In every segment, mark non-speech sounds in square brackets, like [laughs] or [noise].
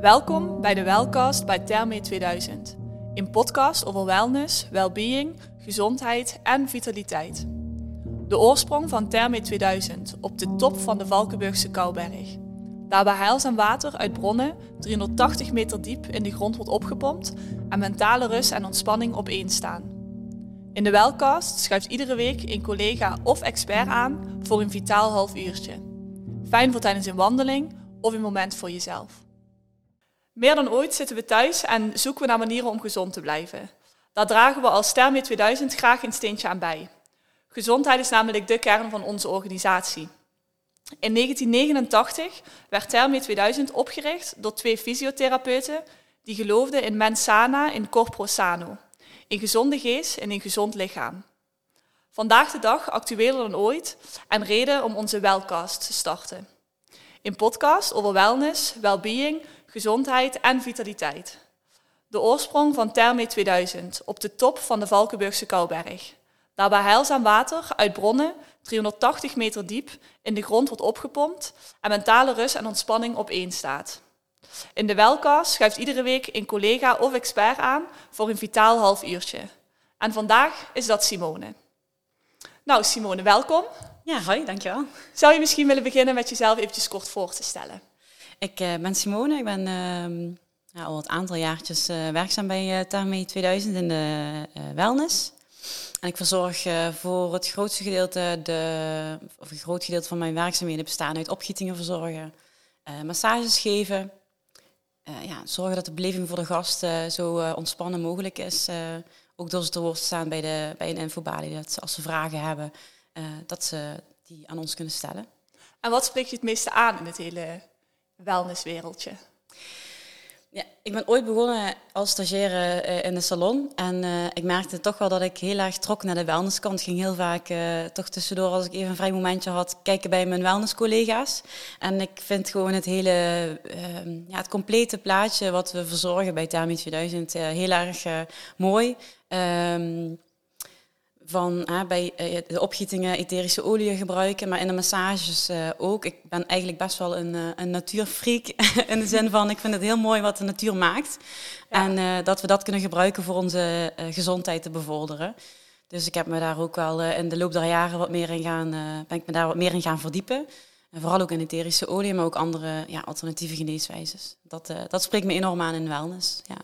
Welkom bij de Wellcast bij Therme 2000. Een podcast over wellness, well-being, gezondheid en vitaliteit. De oorsprong van Therme 2000 op de top van de Valkenburgse Kouberg. Daar waar heilzaam water uit bronnen 380 meter diep in de grond wordt opgepompt en mentale rust en ontspanning op één staan. In de Wellcast schuift iedere week een collega of expert aan voor een vitaal half uurtje. Fijn voor tijdens een wandeling of een moment voor jezelf. Meer dan ooit zitten we thuis en zoeken we naar manieren om gezond te blijven. Daar dragen we als Therme 2000 graag een steentje aan bij. Gezondheid is namelijk de kern van onze organisatie. In 1989 werd Therme 2000 opgericht door twee fysiotherapeuten die geloofden in mens sana in corpore sano, een gezonde geest en een gezond lichaam. Vandaag de dag actueler dan ooit en reden om onze Wellcast te starten. Een podcast over wellness, well-being, gezondheid en vitaliteit. De oorsprong van Therme 2000 op de top van de Valkenburgse Kouberg. Daarbij heilzaam water uit bronnen 380 meter diep in de grond wordt opgepompt en mentale rust en ontspanning op één staat. In de Welcast schuift iedere week een collega of expert aan voor een vitaal half uurtje. En vandaag is dat Simone. Nou, Simone, welkom. Ja, hoi, dankjewel. Zou je misschien willen beginnen met jezelf eventjes kort voor te stellen? Ik uh, ben Simone, ik ben uh, ja, al een aantal jaartjes uh, werkzaam bij uh, 2000 in de wellness. En ik verzorg voor het grootste gedeelte, de, of een groot gedeelte van mijn werkzaamheden bestaan uit opgietingen verzorgen, massages geven, ja, zorgen dat de beleving voor de gast zo ontspannen mogelijk is. ook door ze te woord staan bij, de, bij een infobalie, dat als ze vragen hebben, dat ze die aan ons kunnen stellen. En wat spreekt je het meeste aan in het hele wellnesswereldje? Ja, ik ben ooit begonnen als stagiaire uh, in de salon. En uh, ik merkte toch wel dat ik heel erg trok naar de wellnesskant. Ging heel vaak uh, toch tussendoor, als ik even een vrij momentje had, kijken bij mijn wellnesscollega's. En ik vind gewoon het hele, ehm, ja, het complete plaatje wat we verzorgen bij Thermi 2000 heel erg mooi. Ehm, van bij uh, de opgietingen etherische oliën gebruiken, maar in de massages uh, ook. Ik ben eigenlijk best wel een, uh, een natuurfreak [laughs] in de zin van ik vind het heel mooi wat de natuur maakt. Ja. En dat we dat kunnen gebruiken voor onze gezondheid te bevorderen. Dus ik heb me daar ook wel in de loop der jaren wat meer in gaan, ben ik me daar wat meer in gaan verdiepen. En vooral ook in etherische olie, maar ook andere ja, alternatieve geneeswijzes. Dat, dat spreekt me enorm aan in wellness. Ja.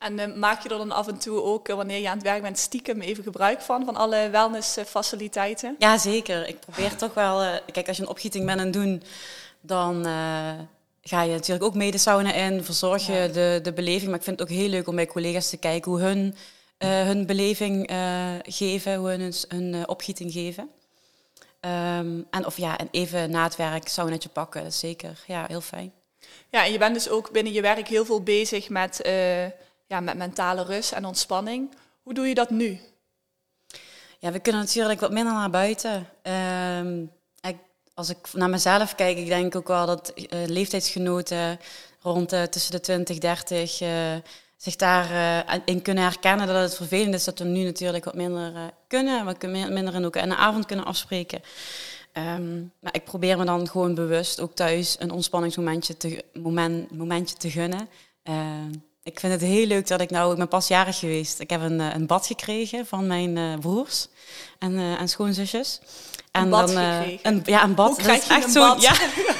En uh, maak je er dan af en toe ook, uh, wanneer je aan het werk bent, stiekem even gebruik van, van alle wellnessfaciliteiten? Ja, zeker. Ik probeer toch wel... Uh, kijk, als je een opgieting bent aan doen, dan ga je natuurlijk ook mee de sauna in, verzorg je ja. de, de beleving. Maar ik vind het ook heel leuk om bij collega's te kijken hoe hun hun beleving geven, hoe hun hun opgieting geven. Um, en of ja, en even na het werk saunetje pakken, dat is zeker ja, heel fijn. Ja, en je bent dus ook binnen je werk heel veel bezig met ja, met mentale rust en ontspanning. Hoe doe je dat nu? Ja, we kunnen natuurlijk wat minder naar buiten. Uh, ik, als ik naar mezelf kijk, ik denk ook wel dat uh, leeftijdsgenoten rond uh, tussen de 20, 30 uh, zich daarin in kunnen herkennen dat het vervelend is dat we nu natuurlijk wat minder kunnen. Kunnen minder in de avond kunnen afspreken. Um, maar ik probeer me dan gewoon bewust ook thuis een ontspanningsmomentje te, moment, momentje te gunnen. Ik vind het heel leuk dat ik nou, ik ben pas jarig geweest. Ik heb een, eh, een bad gekregen van mijn uh, broers en, uh, en schoonzusjes. En een bad dan? Een, ja, een bad. Hoe krijg je echt bad? Ja,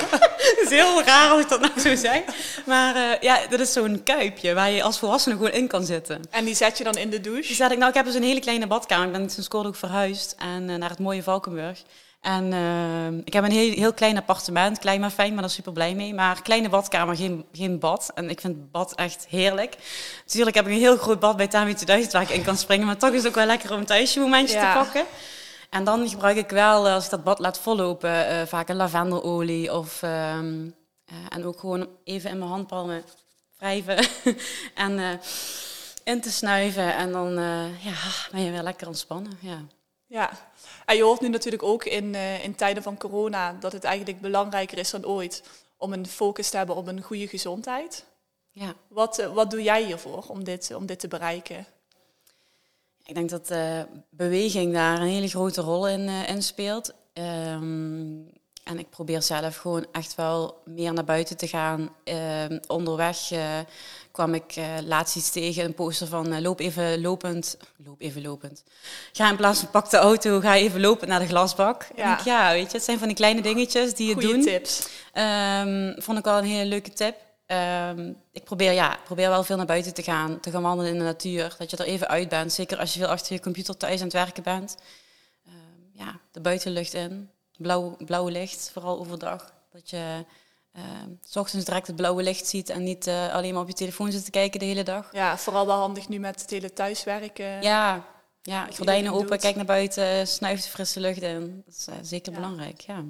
[laughs] het is heel raar als ik dat nou zo zeg. Maar uh, ja, dat is zo'n kuipje waar je als volwassene gewoon in kan zitten. En die zet je dan in de douche? Die zet ik, nou, ik heb dus een hele kleine badkamer. Ik ben sinds kort ook verhuisd en, naar het mooie Valkenburg. En uh, ik heb een heel, heel klein appartement, klein maar fijn, maar daar super blij mee. Maar kleine badkamer, geen, geen bad. En ik vind bad echt heerlijk. Natuurlijk heb ik een heel groot bad bij Tami 2000 waar ik in kan springen. Maar toch is het ook wel lekker om een thuismomentje ja. te pakken. En dan gebruik ik wel, als ik dat bad laat vollopen, uh, vaak een lavendelolie. Of, uh, en ook gewoon even in mijn handpalmen wrijven. [laughs] en in te snuiven. En dan ja, ben je weer lekker ontspannen. Ja. Ja, en je hoort nu natuurlijk ook in, uh, in tijden van corona dat het eigenlijk belangrijker is dan ooit om een focus te hebben op een goede gezondheid. Ja. Wat, uh, wat doe jij hiervoor om dit, om dit te bereiken? Ik denk dat uh, beweging daar een hele grote rol in, in speelt. Um, En ik probeer zelf gewoon echt wel meer naar buiten te gaan. Ehm, onderweg uh, kwam ik uh, laatst iets tegen, een poster van uh, loop even lopend. Loop even lopend. Ga in plaats van pak de auto, ga even lopen naar de glasbak. Ja, denk, ja weet je, het zijn van die kleine dingetjes die je Goeie doen. tips. Um, vond ik wel een hele leuke tip. Um, ik probeer, ja, probeer wel veel naar buiten te gaan, te gaan wandelen in de natuur. Dat je er even uit bent, zeker als je veel achter je computer thuis aan het werken bent. Um, ja, de buitenlucht in, blauw, blauwe licht, vooral overdag. Dat je uh, s ochtends direct het blauwe licht ziet en niet uh, alleen maar op je telefoon zit te kijken de hele dag. Ja, vooral wel handig nu met het hele thuiswerken. Ja, ja gordijnen open, kijk naar buiten, snuif de frisse lucht in. Dat is uh, zeker ja. belangrijk, ja.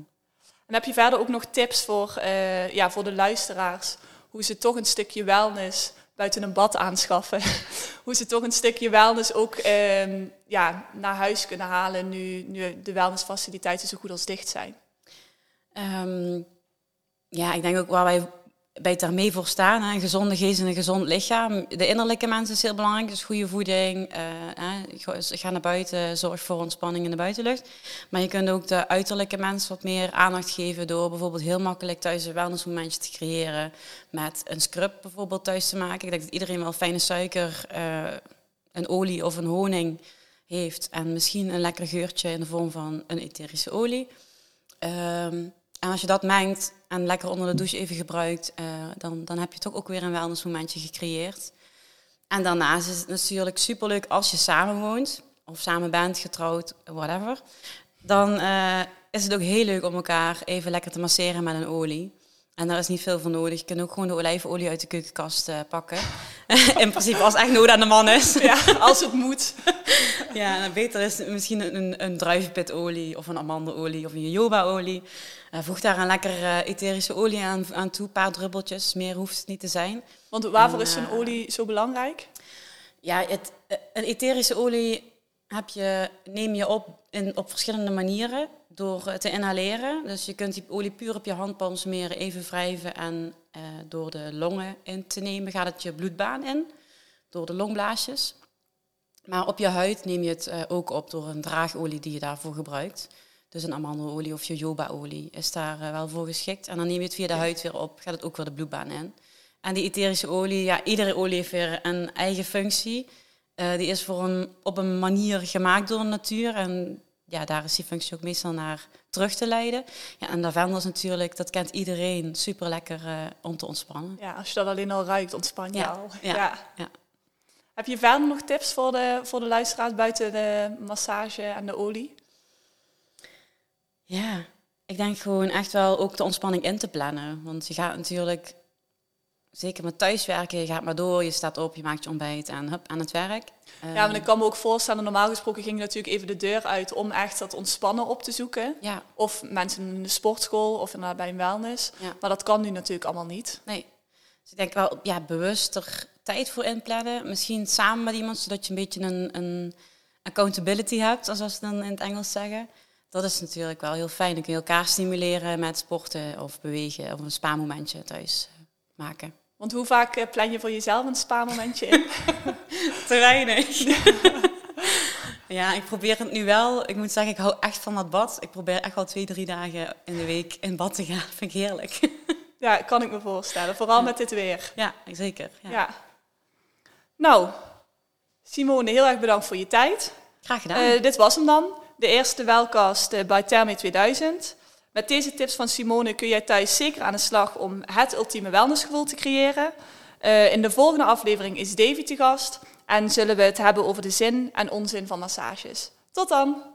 En heb je verder ook nog tips voor, uh, ja, voor de luisteraars? Hoe ze toch een stukje wellness buiten een bad aanschaffen. [laughs] hoe ze toch een stukje wellness ook uh, ja, naar huis kunnen halen nu, nu de wellnessfaciliteiten zo goed als dicht zijn. Um, ja, ik denk ook waar wij bij het daarmee voor staan. Hè, een gezonde geest en een gezond lichaam. De innerlijke mens is heel belangrijk, dus goede voeding. Uh, ga naar buiten, zorg voor ontspanning in de buitenlucht. Maar je kunt ook de uiterlijke mens wat meer aandacht geven door bijvoorbeeld heel makkelijk thuis een wellnessmomentje te creëren. Met een scrub bijvoorbeeld thuis te maken. Ik denk dat iedereen wel fijne suiker, uh, een olie of een honing heeft. En misschien een lekker geurtje in de vorm van een etherische olie. Um, en als je dat mengt en lekker onder de douche even gebruikt, uh, dan, dan heb je toch ook weer een wellnessmomentje gecreëerd. En daarnaast is het natuurlijk superleuk als je samen woont, of samen bent, getrouwd, whatever. Dan uh, is het ook heel leuk om elkaar even lekker te masseren met een olie. En daar is niet veel voor nodig. Je kunt ook gewoon de olijfolie uit de keukenkast uh, pakken. [laughs] In principe als het echt nodig aan de man is. [laughs] Ja, als het moet. [laughs] ja, en beter is misschien een, een druivenpitolie of een amandelolie of een jojobaolie. Uh, voeg daar een lekker uh, etherische olie aan, aan toe, een paar druppeltjes. Meer hoeft het niet te zijn. Want waarvoor en, is zo'n olie zo belangrijk? Ja, het, een etherische olie heb je, neem je op in, op verschillende manieren door te inhaleren. Dus je kunt die olie puur op je handpalm smeren, even wrijven en uh, door de longen in te nemen gaat het je bloedbaan in, door de longblaasjes. Maar op je huid neem je het uh, ook op door een draagolie die je daarvoor gebruikt. Dus een amandelolie of jojobaolie is daar wel voor geschikt. En dan neem je het via de huid weer op, gaat het ook weer de bloedbaan in. En die etherische olie, ja, iedere olie heeft weer een eigen functie. Die is voor een, op een manier gemaakt door de natuur. En ja, daar is die functie ook meestal naar terug te leiden. Ja, en lavendel natuurlijk, dat kent iedereen, super lekker uh, om te ontspannen. Ja, als je dat alleen al ruikt, ontspan je ja. al. Ja. Ja. ja. Heb je verder nog tips voor de, voor de luisteraars buiten de massage en de olie? Ja, ik denk gewoon echt wel ook de ontspanning in te plannen. Want je gaat natuurlijk zeker met thuiswerken, je gaat maar door, je staat op, je maakt je ontbijt en hup, aan het werk. Ja, maar ik kan me ook voorstellen, normaal gesproken ging je natuurlijk even de deur uit om echt dat ontspannen op te zoeken. Ja. Of mensen in de sportschool of bij een wellness. Ja. Maar dat kan nu natuurlijk allemaal niet. Nee. Dus ik denk wel, ja, bewuster tijd voor inplannen. Misschien samen met iemand, zodat je een beetje een, een accountability hebt, zoals ze dan in het Engels zeggen. Dat is natuurlijk wel heel fijn. Dan kun je elkaar stimuleren met sporten of bewegen of een spa-momentje thuis maken. Want hoe vaak plan je voor jezelf een spa-momentje in? [laughs] Te weinig. [laughs] ja, ik probeer het nu wel. Ik moet zeggen, ik hou echt van dat bad. Ik probeer echt wel twee, drie dagen in de week in bad te gaan. [laughs] Vind ik heerlijk. ja, kan ik me voorstellen. Vooral ja. met dit weer. Ja, zeker. Ja. ja. Nou, Simone, heel erg bedankt voor je tijd. Graag gedaan. Uh, dit was hem dan. De eerste welcast uh, bij Therme 2000. Met deze tips van Simone kun jij thuis zeker aan de slag om het ultieme wellnessgevoel te creëren. Uh, in de volgende aflevering is Davy te gast en zullen we het hebben over de zin en onzin van massages. Tot dan!